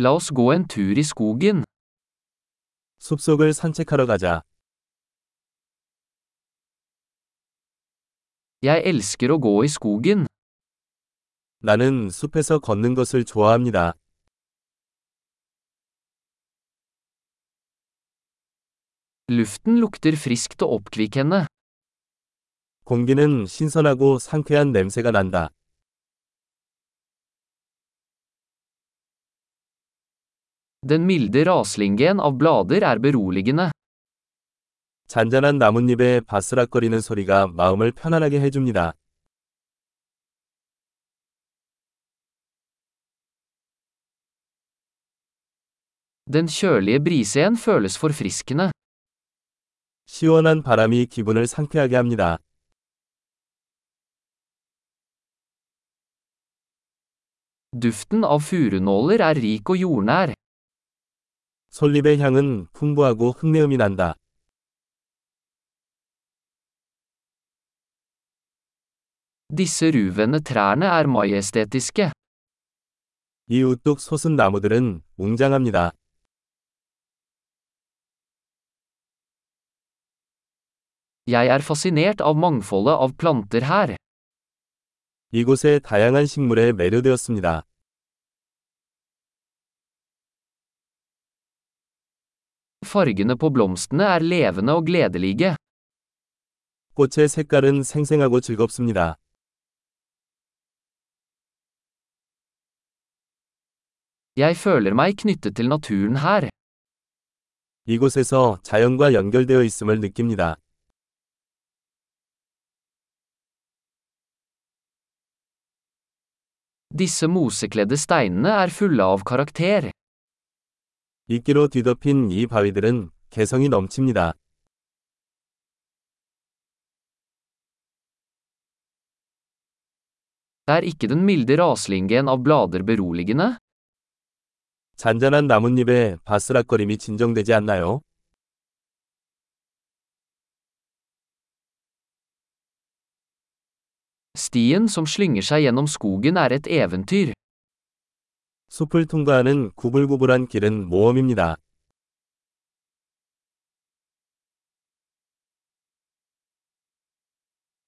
La oss gå en tur i skogen. 숲속을 산책하러 가자. Jeg elsker å gå i skogen. 나는 숲에서 걷는 것을 좋아합니다. Luften lukter friskt og oppkvikkende. 공기는 신선하고 상쾌한 냄새가 난다. Den milde raslingen av blader er beroligende. 잔잔한 나뭇잎의 바스락거리는 소리가 마음을 편안하게 해줍니다. Den kjølige brisen føles forfriskende. 시원한 바람이 기분을 상쾌하게 합니다. Duften av furunåler er rik og jordnær. 솔잎의 향은 풍부하고 흙내음이 난다. Disse ruvende trærne er majestetiske. 이 우뚝 솟은 나무들은 웅장합니다. Jeg er fascinert av mangfoldet av planter her. 이곳의 다양한 식물에 매료되었습니다. Fargene på blomstene er levende og gledelige. 꽃의 색깔은 생생하고 즐겁습니다. Jeg føler meg knyttet til naturen her. 이곳에서 자연과 연결되어 있음을 느낍니다. Disse mosekledde steinene er fulle av karakter. 이끼로 뒤덮인 이 바위들은 개성이 넘칩니다. Er ikke den milde raslingen av blader beroligende? 잔잔한 나뭇잎의 바스락거림이 진정되지 않나요? Stien som slynger seg gjennom skogen er et eventyr. 숲을 통과하는 구불구불한 길은 모험입니다.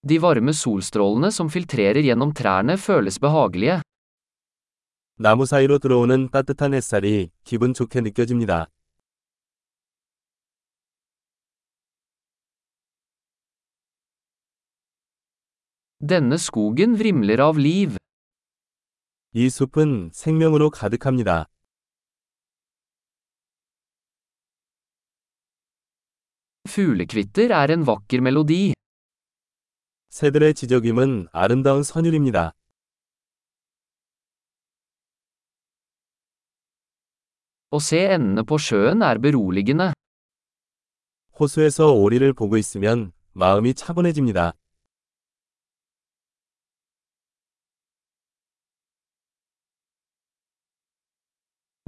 De varme solstrålene som filtrerer gjennom trærne føles behagelige. 나무 사이로 들어오는 따뜻한 햇살이 기분 좋게 느껴집니다. Denne skogen vrimler av liv. 이 숲은 생명으로 가득합니다. Fuglekvitter er en vakker melodi. 새들의 지저귀은 아름다운 선율입니다. Å se endene på sjøen er beroligende. 호수에서 오리를 보고 있으면 마음이 차분해집니다.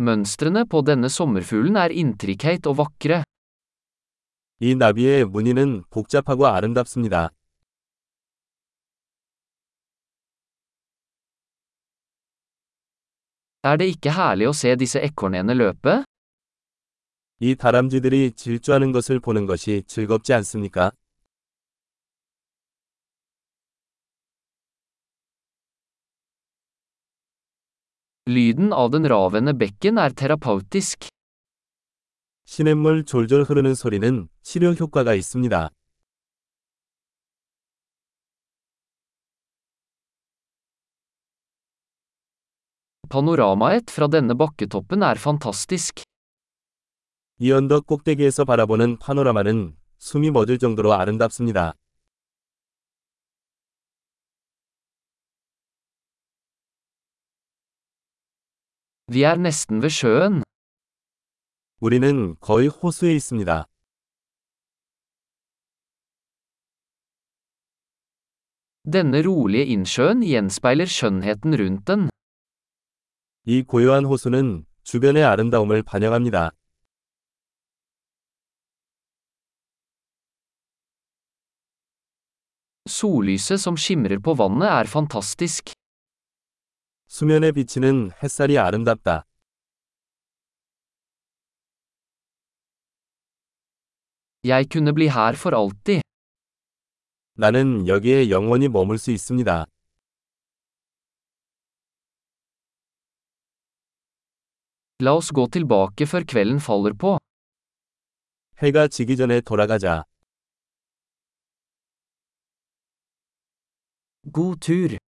Mønstrene på denne sommerfuglen er intrikate og vakre. 이 나비의 무늬는 복잡하고 아름답습니다. Er det ikke herlig å se disse ekornene løpe? 이 다람쥐들이 질주하는 것을 보는 것이 즐겁지 않습니까? Lyden av den ravende bekken er terapeutisk. 시냇물 졸졸 흐르는 소리는 치료 효과가 있습니다. Panoramaet fra denne bakketoppen er fantastisk. 이 언덕 꼭대기에서 바라보는 파노라마는 숨이 멎을 정도로 아름답습니다. Vi er nesten ved sjøen. 우리는 거의 호수에 있습니다. Denne rolige innsjøen gjenspeiler skjønnheten rundt den. 이 고요한 호수는 주변의 아름다움을 반영합니다. Sollyset som skimrer på vannet er fantastisk. 수면에 비치는 햇살이 아름답다. Jeg kunne bli her for alltid. 나는 여기에 영원히 머물 수 있습니다. La oss gå tilbake før kvelden faller på. 해가 지기 전에 돌아가자. God tur.